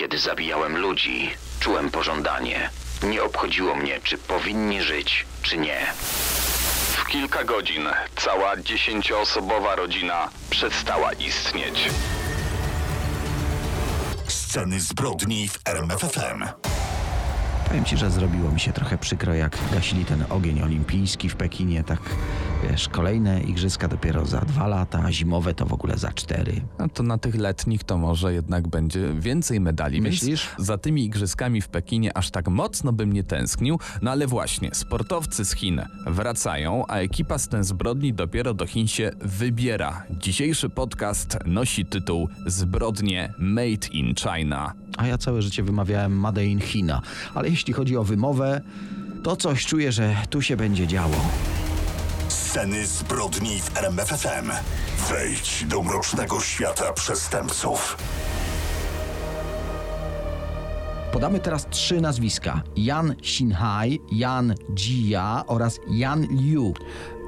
Kiedy zabijałem ludzi, czułem pożądanie. Nie obchodziło mnie, czy powinni żyć, czy nie. W kilka godzin cała dziesięcioosobowa rodzina przestała istnieć. Sceny zbrodni w RMFFM. Powiem ci, że zrobiło mi się trochę przykro, jak gasili ten ogień olimpijski w Pekinie. Tak, wiesz, kolejne igrzyska dopiero za dwa lata, a zimowe to w ogóle za cztery. No to na tych letnich to może jednak będzie więcej medali. Myślisz? Więc za tymi igrzyskami w Pekinie aż tak mocno bym nie tęsknił. No ale właśnie, sportowcy z Chin wracają, a ekipa z ten zbrodni dopiero do Chin się wybiera. Dzisiejszy podcast nosi tytuł Zbrodnie Made in China. A ja całe życie wymawiałem Made in China. Ale jeśli chodzi o wymowę, to coś czuję, że tu się będzie działo. Sceny zbrodni w RMFFM. Wejdź do mrocznego świata przestępców. Podamy teraz trzy nazwiska: Yan Xinhai, Yan Jia oraz Yan Liu.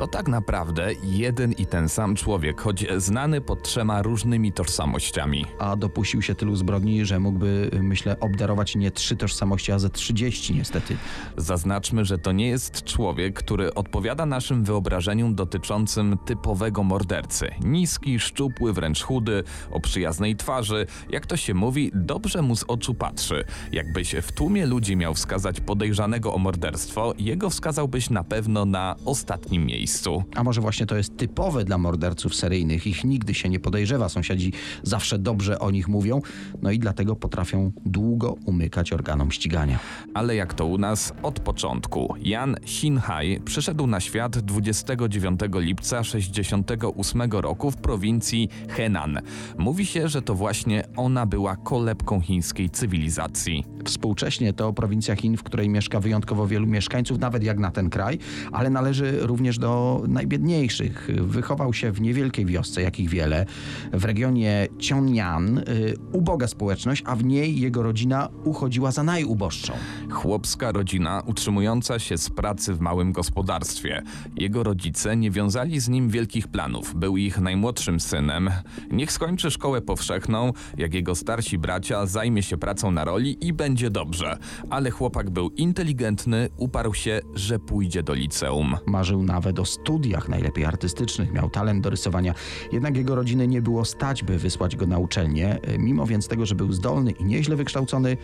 To tak naprawdę jeden i ten sam człowiek, choć znany pod trzema różnymi tożsamościami. A dopuścił się tylu zbrodni, że mógłby, myślę, obdarować nie trzy tożsamości, a ze trzydzieści niestety. Zaznaczmy, że to nie jest człowiek, który odpowiada naszym wyobrażeniom dotyczącym typowego mordercy. Niski, szczupły, wręcz chudy, o przyjaznej twarzy. Jak to się mówi, dobrze mu z oczu patrzy. Jakbyś w tłumie ludzi miał wskazać podejrzanego o morderstwo, jego wskazałbyś na pewno na ostatnim miejscu. A może właśnie to jest typowe dla morderców seryjnych. Ich nigdy się nie podejrzewa, sąsiadzi zawsze dobrze o nich mówią, no i dlatego potrafią długo umykać organom ścigania. Ale jak to u nas od początku. Jan Xinhai przyszedł na świat 29 lipca 68 roku w prowincji Henan. Mówi się, że to właśnie ona była kolebką chińskiej cywilizacji. Współcześnie to prowincja Chin, w której mieszka wyjątkowo wielu mieszkańców, nawet jak na ten kraj, ale należy również do najbiedniejszych. Wychował się w niewielkiej wiosce, jakich wiele, w regionie Cionian, y, uboga społeczność, a w niej jego rodzina uchodziła za najuboższą. Chłopska rodzina utrzymująca się z pracy w małym gospodarstwie. Jego rodzice nie wiązali z nim wielkich planów. Był ich najmłodszym synem. Niech skończy szkołę powszechną, jak jego starsi bracia zajmie się pracą na roli i będzie dobrze. Ale chłopak był inteligentny, uparł się, że pójdzie do liceum. Marzył nawet o studiach, najlepiej artystycznych, miał talent do rysowania. Jednak jego rodziny nie było stać, by wysłać go na uczelnię. Mimo więc tego, że był zdolny i nieźle wykształcony,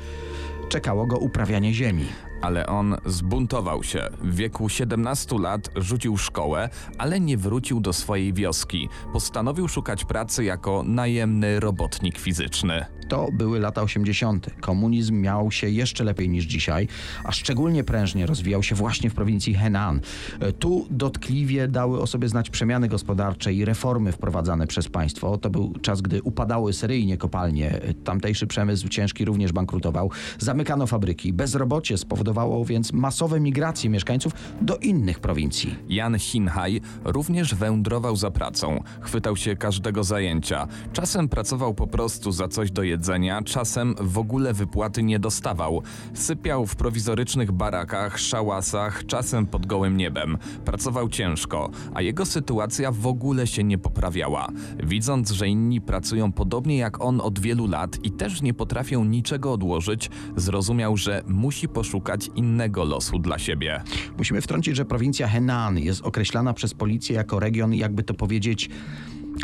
czekało go uprawianie ziemi. Ale on zbuntował się. W wieku 17 lat rzucił szkołę, ale nie wrócił do swojej wioski. Postanowił szukać pracy jako najemny robotnik fizyczny. To były lata 80. Komunizm miał się jeszcze lepiej niż dzisiaj, a szczególnie prężnie rozwijał się właśnie w prowincji Henan. Tu dotkliwie dały o sobie znać przemiany gospodarcze i reformy wprowadzane przez państwo. To był czas, gdy upadały seryjnie kopalnie. Tamtejszy przemysł ciężki również bankrutował. Zamykano fabryki. Bezrobocie spowodowało więc masowe migracje mieszkańców do innych prowincji. Jan Xinhai również wędrował za pracą. Chwytał się każdego zajęcia. Czasem pracował po prostu za coś do jedzenia, czasem w ogóle wypłaty nie dostawał. Sypiał w prowizorycznych barakach, szałasach, czasem pod gołym niebem. Pracował ciężko, a jego sytuacja w ogóle się nie poprawiała. Widząc, że inni pracują podobnie jak on od wielu lat i też nie potrafią niczego odłożyć, zrozumiał, że musi poszukać innego losu dla siebie. Musimy wtrącić, że prowincja Henan jest określana przez policję jako region, jakby to powiedzieć,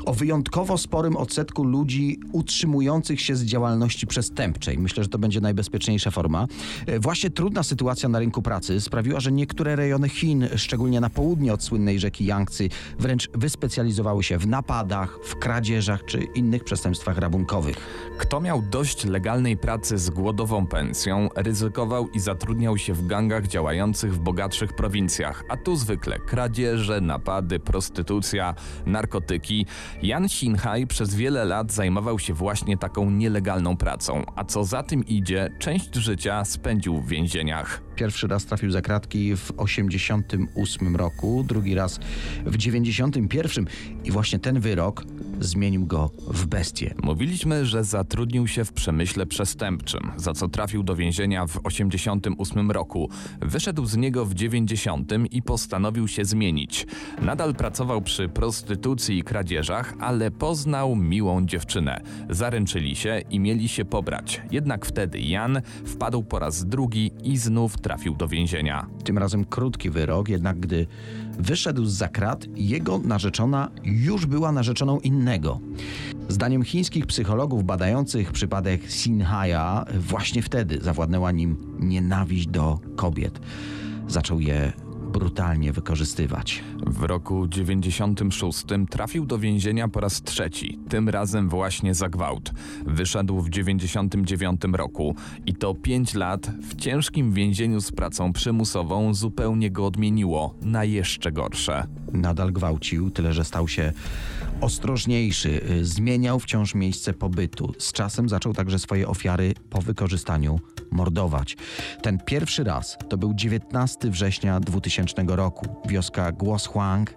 o wyjątkowo sporym odsetku ludzi utrzymujących się z działalności przestępczej. Myślę, że to będzie najbezpieczniejsza forma. E, Właśnie trudna sytuacja na rynku pracy sprawiła, że niektóre rejony Chin, szczególnie na południe od słynnej rzeki Yangtze, wręcz wyspecjalizowały się w napadach, w kradzieżach czy innych przestępstwach rabunkowych. Kto miał dość legalnej pracy z głodową pensją, ryzykował i zatrudniał się w gangach działających w bogatszych prowincjach, a tu zwykle kradzieże, napady, prostytucja, narkotyki. Jan Xinhai przez wiele lat zajmował się właśnie taką nielegalną pracą, a co za tym idzie, część życia spędził w więzieniach. Pierwszy raz trafił za kratki w 88 roku, drugi raz w 91 i właśnie ten wyrok zmienił go w bestię. Mówiliśmy, że zatrudnił się w przemyśle przestępczym, za co trafił do więzienia w 88 roku. Wyszedł z niego w 90 i postanowił się zmienić. Nadal pracował przy prostytucji i kradzieżach, ale poznał miłą dziewczynę. Zaręczyli się i mieli się pobrać. Jednak wtedy Jan wpadł po raz drugi i znów trafił do więzienia. Tym razem krótki wyrok, jednak gdy wyszedł z zakrat, jego narzeczona już była narzeczoną innego. Zdaniem chińskich psychologów badających przypadek Sinhaya, właśnie wtedy zawładnęła nim nienawiść do kobiet. Zaczął je brutalnie wykorzystywać. W roku 96 trafił do więzienia po raz trzeci, tym razem właśnie za gwałt. Wyszedł w 99 roku i to 5 lat w ciężkim więzieniu z pracą przymusową zupełnie go odmieniło na jeszcze gorsze. Nadal gwałcił, tyle że stał się ostrożniejszy, y, zmieniał wciąż miejsce pobytu. Z czasem zaczął także swoje ofiary po wykorzystaniu mordować. Ten pierwszy raz to był 19 września 2000 roku. Wioska Guoshang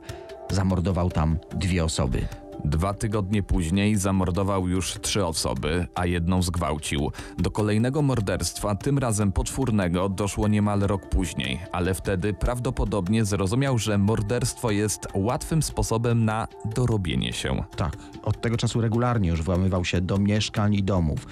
zamordował tam dwie osoby. Dwa tygodnie później zamordował już trzy osoby, a jedną zgwałcił. Do kolejnego morderstwa, tym razem poczwórnego, doszło niemal rok później, ale wtedy prawdopodobnie zrozumiał, że morderstwo jest łatwym sposobem na dorobienie się. Tak, od tego czasu regularnie już włamywał się do mieszkań i domów.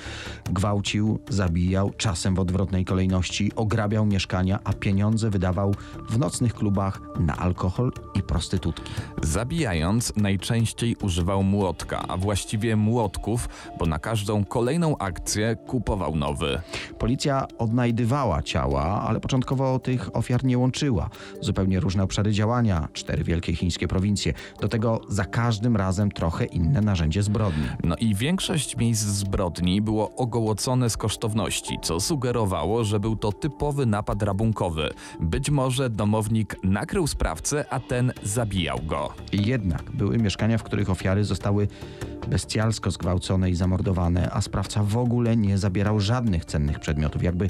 Gwałcił, zabijał, czasem w odwrotnej kolejności, ograbiał mieszkania, a pieniądze wydawał w nocnych klubach na alkohol i prostytutki. Zabijając, najczęściej używał młotka, a właściwie młotków, bo na każdą kolejną akcję kupował nowy. Policja odnajdywała ciała, ale początkowo tych ofiar nie łączyła. Zupełnie różne obszary działania, cztery wielkie chińskie prowincje. Do tego za każdym razem trochę inne narzędzie zbrodni. No i większość miejsc zbrodni było ogołocone z kosztowności, co sugerowało, że był to typowy napad rabunkowy. Być może domownik nakrył sprawcę, a ten zabijał go. Jednak były mieszkania, w których ofiary zostały bestialsko zgwałcone i zamordowane, a sprawca w ogóle nie zabierał żadnych cennych przedmiotów, jakby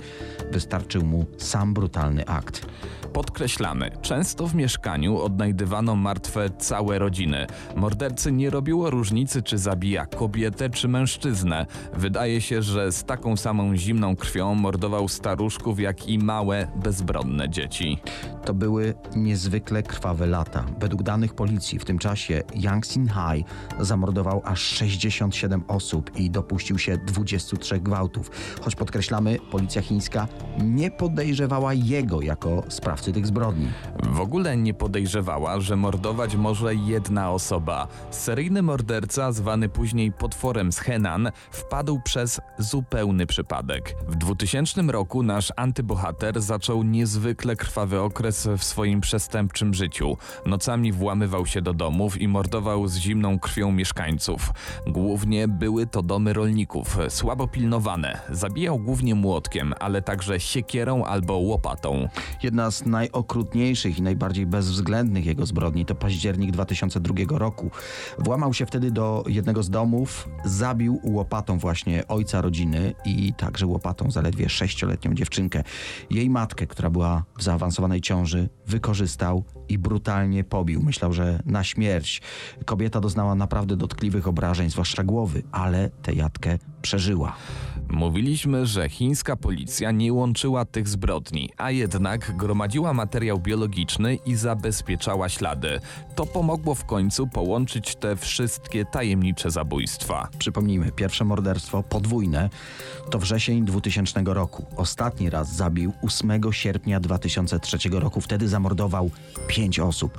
wystarczył mu sam brutalny akt. Podkreślamy, często w mieszkaniu odnajdywano martwe całe rodziny. Mordercy nie robiło różnicy, czy zabija kobietę, czy mężczyznę. Wydaje się, że z taką samą zimną krwią mordował staruszków, jak i małe, bezbronne dzieci. To były niezwykle krwawe lata. Według danych policji w tym czasie Yang Xin-hai zamordował aż 67 osób i dopuścił się 23 gwałtów. Choć podkreślamy, policja chińska nie podejrzewała jego jako sprawcy tych zbrodni. W ogóle nie podejrzewała, że mordować może jedna osoba. Seryjny morderca, zwany później potworem z Henan, wpadł przez zupełny przypadek. W 2000 roku nasz antybohater zaczął niezwykle krwawy okres w swoim przestępczym życiu. Nocami włamywał się do domów i mordował z zimną krwią mieszkańców. Głównie były to domy rolników, słabo pilnowane. Zabijał głównie młotkiem, ale także siekierą albo łopatą. Jedna z najokrutniejszych i najbardziej bezwzględnych jego zbrodni to październik 2002 roku. Włamał się wtedy do jednego z domów, zabił łopatą właśnie ojca rodziny i także łopatą zaledwie sześcioletnią dziewczynkę. Jej matkę, która była w zaawansowanej ciąży, wykorzystał i brutalnie pobił. Myślał, że na śmierć. Kobieta doznała naprawdę dotkliwych obrażeń, zwłaszcza głowy, ale tę jatkę przeżyła. Mówiliśmy, że chińska policja nie łączyła tych zbrodni, a jednak gromadziła materiał biologiczny i zabezpieczała ślady. To pomogło w końcu połączyć te wszystkie tajemnicze zabójstwa. Przypomnijmy, pierwsze morderstwo podwójne to wrzesień 2000 roku. Ostatni raz zabił 8 sierpnia 2003 roku. Wtedy zamordował pięć osób.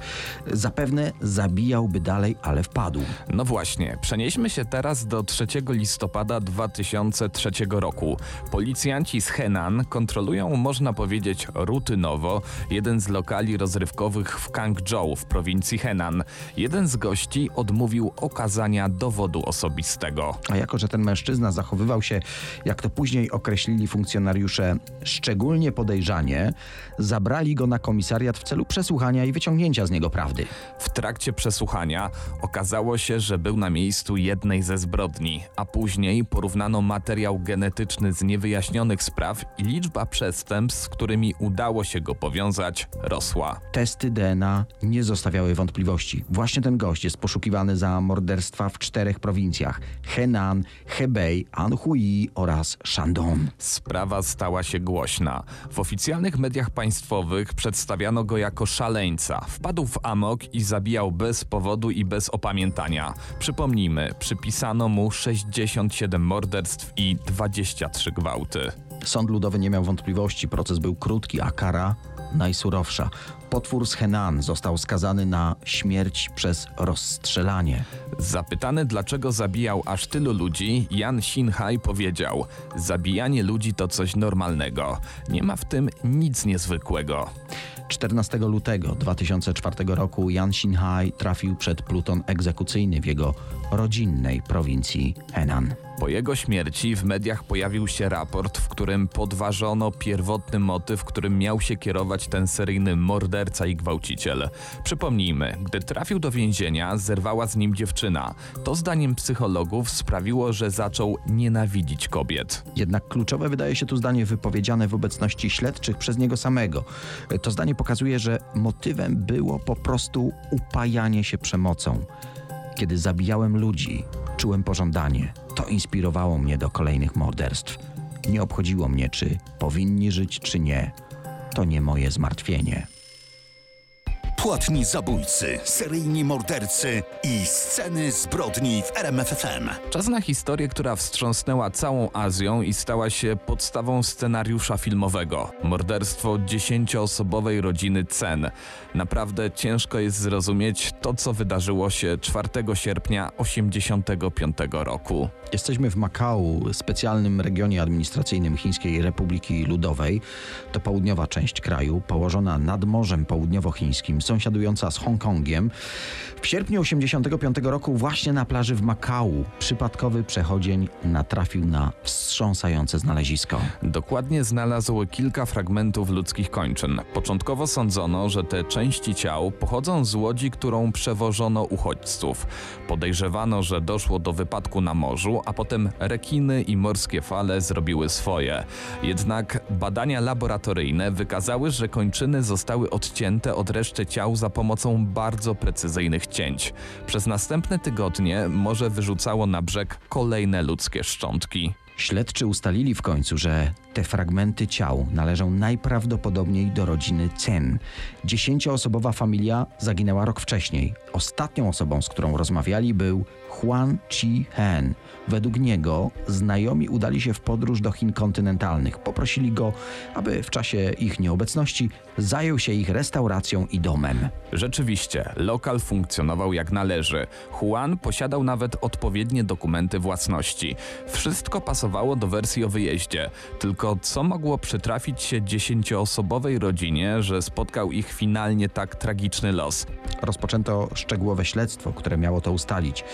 Zapewne zabijałby dalej, ale wpadł. No właśnie, przenieśmy się teraz do 3 listopada 2003 roku. Policjanci z Henan kontrolują, można powiedzieć, rutynowo jeden z lokali rozrywkowych w Kangzhou w prowincji Henan. Jeden z gości odmówił okazania dowodu osobistego. A jako, że ten mężczyzna zachowywał się, jak to później określili funkcjonariusze, szczególnie podejrzanie, zabrali go na komisariat w celu przesłuchania i wyciągnięcia z niego prawdy. W trakcie przesłuchania okazało się, że był na miejscu jednej ze zbrodni, a później po porównano materiał genetyczny z niewyjaśnionych spraw i liczba przestępstw, z którymi udało się go powiązać, rosła. Testy DNA nie zostawiały wątpliwości. Właśnie ten gość jest poszukiwany za morderstwa w czterech prowincjach: Henan, Hebei, Anhui oraz Shandong. Sprawa stała się głośna. W oficjalnych mediach państwowych przedstawiano go jako szaleńca. Wpadł w amok i zabijał bez powodu i bez opamiętania. Przypomnijmy, przypisano mu 67 morderstw i 23 gwałty. Sąd ludowy nie miał wątpliwości, proces był krótki, a kara najsurowsza. Potwór z Henan został skazany na śmierć przez rozstrzelanie. Zapytany, dlaczego zabijał aż tylu ludzi, Jan Xinhai powiedział: Zabijanie ludzi to coś normalnego. Nie ma w tym nic niezwykłego. 14 lutego 2004 roku Jan Xinhai trafił przed pluton egzekucyjny w jego rodzinnej prowincji Henan. Po jego śmierci w mediach pojawił się raport, w którym podważono pierwotny motyw, którym miał się kierować ten seryjny morderca i gwałciciel. Przypomnijmy, gdy trafił do więzienia, zerwała z nim dziewczyna. To zdaniem psychologów sprawiło, że zaczął nienawidzić kobiet. Jednak kluczowe wydaje się tu zdanie wypowiedziane w obecności śledczych przez niego samego. To zdanie pokazuje, że motywem było po prostu upajanie się przemocą. Kiedy zabijałem ludzi, czułem pożądanie. To inspirowało mnie do kolejnych morderstw. Nie obchodziło mnie, czy powinni żyć, czy nie. To nie moje zmartwienie. Płatni zabójcy, seryjni mordercy i sceny zbrodni w RMFFM. Czas na historię, która wstrząsnęła całą Azją i stała się podstawą scenariusza filmowego. Morderstwo dziesięcioosobowej rodziny Cen. Naprawdę ciężko jest zrozumieć to, co wydarzyło się 4 sierpnia 1985 roku. Jesteśmy w Makau, specjalnym regionie administracyjnym Chińskiej Republiki Ludowej. To południowa część kraju, położona nad Morzem Południowochińskim, sąsiadująca z Hongkongiem. W sierpniu 1985 roku właśnie na plaży w Makau przypadkowy przechodzień natrafił na wstrząsające znalezisko. Dokładnie znalazł kilka fragmentów ludzkich kończyn. Początkowo sądzono, że te części ciał pochodzą z łodzi, którą przewożono uchodźców. Podejrzewano, że doszło do wypadku na morzu, a potem rekiny i morskie fale zrobiły swoje. Jednak badania laboratoryjne wykazały, że kończyny zostały odcięte od reszty ciał za pomocą bardzo precyzyjnych cięć. Przez następne tygodnie morze wyrzucało na brzeg kolejne ludzkie szczątki. Śledczy ustalili w końcu, że te fragmenty ciał należą najprawdopodobniej do rodziny Cen. Dziesięcioosobowa familia zaginęła rok wcześniej. Ostatnią osobą, z którą rozmawiali, był Huan Chi-hen. Według niego znajomi udali się w podróż do Chin kontynentalnych. Poprosili go, aby w czasie ich nieobecności zajął się ich restauracją i domem. Rzeczywiście, lokal funkcjonował jak należy. Juan posiadał nawet odpowiednie dokumenty własności. Wszystko pasowało do wersji o wyjeździe. Tylko co mogło przytrafić się dziesięcioosobowej rodzinie, że spotkał ich finalnie tak tragiczny los? Rozpoczęto szczegółowe śledztwo, które miało to ustalić.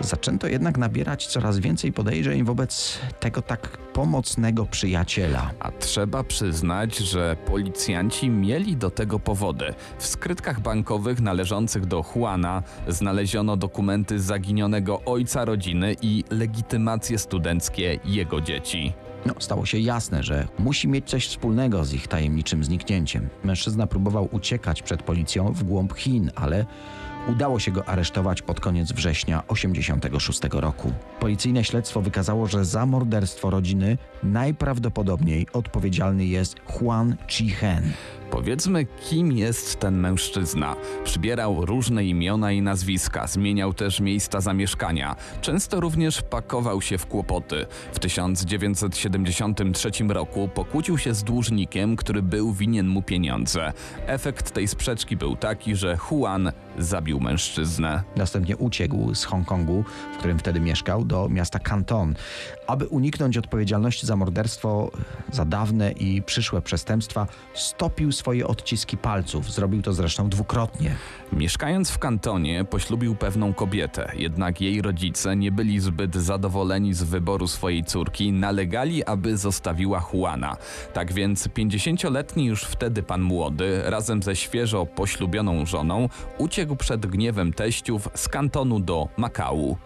Zaczęto jednak nabierać coraz więcej podejrzeń wobec tego tak pomocnego przyjaciela. A trzeba przyznać, że policjanci mieli do tego powody. W skrytkach bankowych należących do Juana znaleziono dokumenty zaginionego ojca rodziny i legitymacje studenckie jego dzieci. No, stało się jasne, że musi mieć coś wspólnego z ich tajemniczym zniknięciem. Mężczyzna próbował uciekać przed policją w głąb Chin, ale udało się go aresztować pod koniec września 1986 roku. Policyjne śledztwo wykazało, że za morderstwo rodziny najprawdopodobniej odpowiedzialny jest Huan Chi-hen. Powiedzmy, kim jest ten mężczyzna. Przybierał różne imiona i nazwiska, zmieniał też miejsca zamieszkania. Często również pakował się w kłopoty. W 1973 roku pokłócił się z dłużnikiem, który był winien mu pieniądze. Efekt tej sprzeczki był taki, że Juan zabił mężczyznę. Następnie uciekł z Hongkongu, w którym wtedy mieszkał, do miasta Canton. Aby uniknąć odpowiedzialności za morderstwo, za dawne i przyszłe przestępstwa, stopił swoje odciski palców. Zrobił to zresztą dwukrotnie. Mieszkając w kantonie, poślubił pewną kobietę, jednak jej rodzice nie byli zbyt zadowoleni z wyboru swojej córki, nalegali, aby zostawiła Juana. Tak więc 50-letni już wtedy pan młody, razem ze świeżo poślubioną żoną, uciekł przed gniewem teściów z kantonu do Makału.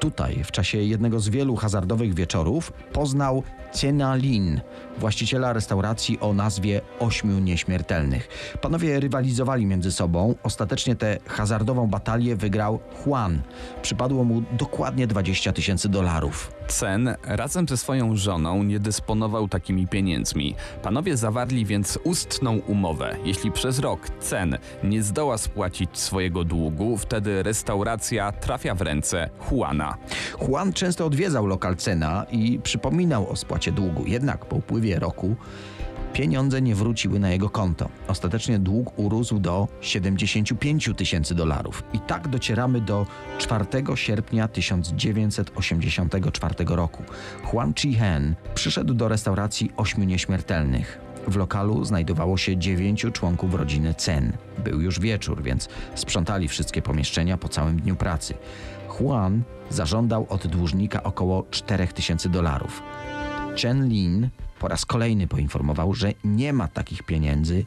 Tutaj, w czasie jednego z wielu hazardowych wieczorów, poznał Ciena Lin, właściciela restauracji o nazwie Ośmiu Nieśmiertelnych. Panowie rywalizowali między sobą. Ostatecznie tę hazardową batalię wygrał Juan. Przypadło mu dokładnie 20 tysięcy dolarów. Cen razem ze swoją żoną nie dysponował takimi pieniędzmi. Panowie zawarli więc ustną umowę. Jeśli przez rok Cen nie zdoła spłacić swojego długu, wtedy restauracja trafia w ręce Juana. Juan często odwiedzał lokal Cena i przypominał o spłacie długu. Jednak po upływie roku pieniądze nie wróciły na jego konto. Ostatecznie dług urósł do 75 tysięcy dolarów. I tak docieramy do 4 sierpnia 1984 roku. Juan Chi-hen przyszedł do restauracji Ośmiu Nieśmiertelnych. W lokalu znajdowało się dziewięciu członków rodziny Cen. Był już wieczór, więc sprzątali wszystkie pomieszczenia po całym dniu pracy. Juan zażądał od dłużnika około 4000 dolarów. Chen Lin po raz kolejny poinformował, że nie ma takich pieniędzy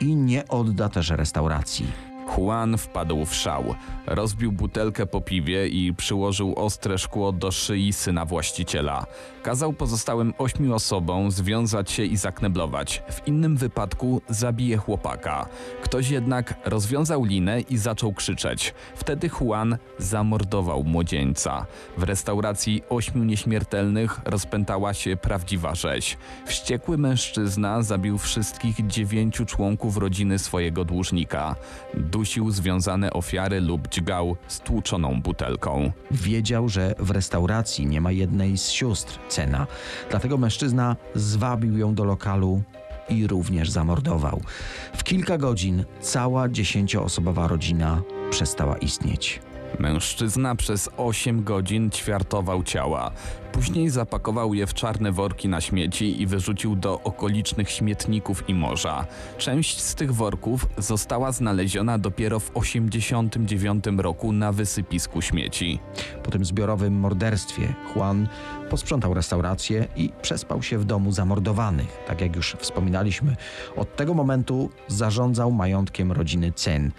i nie odda też restauracji. Juan wpadł w szał. Rozbił butelkę po piwie i przyłożył ostre szkło do szyi syna właściciela. Kazał pozostałym ośmiu osobom związać się i zakneblować. W innym wypadku zabije chłopaka. Ktoś jednak rozwiązał linę i zaczął krzyczeć. Wtedy Juan zamordował młodzieńca. W restauracji ośmiu nieśmiertelnych rozpętała się prawdziwa rzeź. Wściekły mężczyzna zabił wszystkich dziewięciu członków rodziny swojego dłużnika. Dusił związane ofiary lub dźgał stłuczoną butelką. Wiedział, że w restauracji nie ma jednej z sióstr Cena, dlatego mężczyzna zwabił ją do lokalu i również zamordował. W kilka godzin cała dziesięcioosobowa rodzina przestała istnieć. Mężczyzna przez 8 godzin ćwiartował ciała. Później zapakował je w czarne worki na śmieci i wyrzucił do okolicznych śmietników i morza. Część z tych worków została znaleziona dopiero w 89 roku na wysypisku śmieci. Po tym zbiorowym morderstwie Juan posprzątał restaurację i przespał się w domu zamordowanych. Tak jak już wspominaliśmy, od tego momentu zarządzał majątkiem rodziny Cen.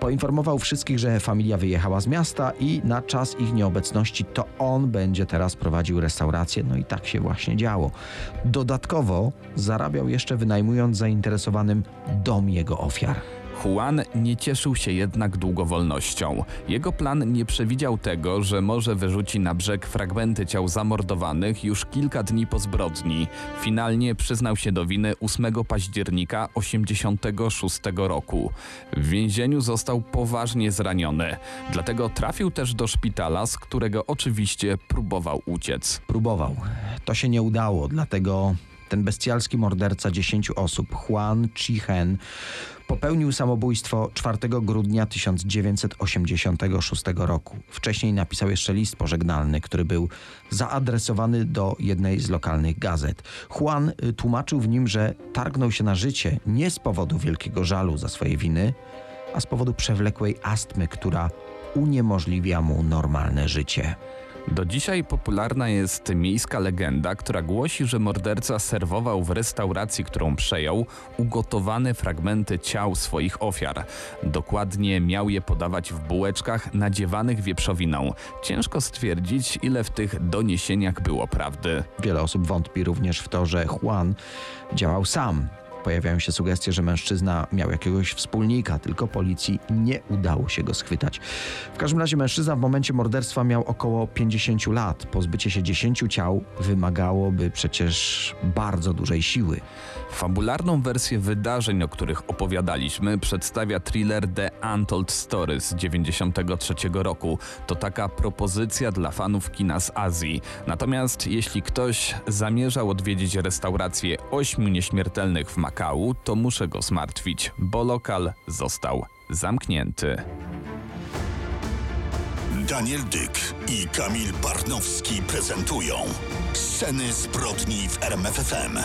Poinformował wszystkich, że familia wyjechała z miasta i na czas ich nieobecności to on będzie teraz prowadził restaurację. No i tak się właśnie działo. Dodatkowo zarabiał jeszcze wynajmując zainteresowanym dom jego ofiar. Juan nie cieszył się jednak długowolnością. Jego plan nie przewidział tego, że może wyrzuci na brzeg fragmenty ciał zamordowanych już kilka dni po zbrodni. Finalnie przyznał się do winy 8 października 86 roku. W więzieniu został poważnie zraniony, dlatego trafił też do szpitala, z którego oczywiście próbował uciec. Próbował. To się nie udało, dlatego ten bestialski morderca 10 osób, Juan Chichen, popełnił samobójstwo 4 grudnia 1986 roku. Wcześniej napisał jeszcze list pożegnalny, który był zaadresowany do jednej z lokalnych gazet. Juan y, tłumaczył w nim, że targnął się na życie nie z powodu wielkiego żalu za swoje winy, a z powodu przewlekłej astmy, która uniemożliwia mu normalne życie. Do dzisiaj popularna jest miejska legenda, która głosi, że morderca serwował w restauracji, którą przejął, ugotowane fragmenty ciał swoich ofiar. Dokładnie miał je podawać w bułeczkach nadziewanych wieprzowiną. Ciężko stwierdzić, ile w tych doniesieniach było prawdy. Wiele osób wątpi również w to, że Juan działał sam. Pojawiają się sugestie, że mężczyzna miał jakiegoś wspólnika, tylko policji nie udało się go schwytać. W każdym razie mężczyzna w momencie morderstwa miał około 50 lat. Pozbycie się 10 ciał wymagałoby przecież bardzo dużej siły. Fabularną wersję wydarzeń, o których opowiadaliśmy, przedstawia thriller The Untold Story z 93 roku. To taka propozycja dla fanów kina z Azji. Natomiast jeśli ktoś zamierzał odwiedzić restaurację ośmiu nieśmiertelnych w Makau, to muszę go zmartwić, bo lokal został zamknięty. Daniel Dyk i Kamil Barnowski prezentują Sceny zbrodni w RMFFM.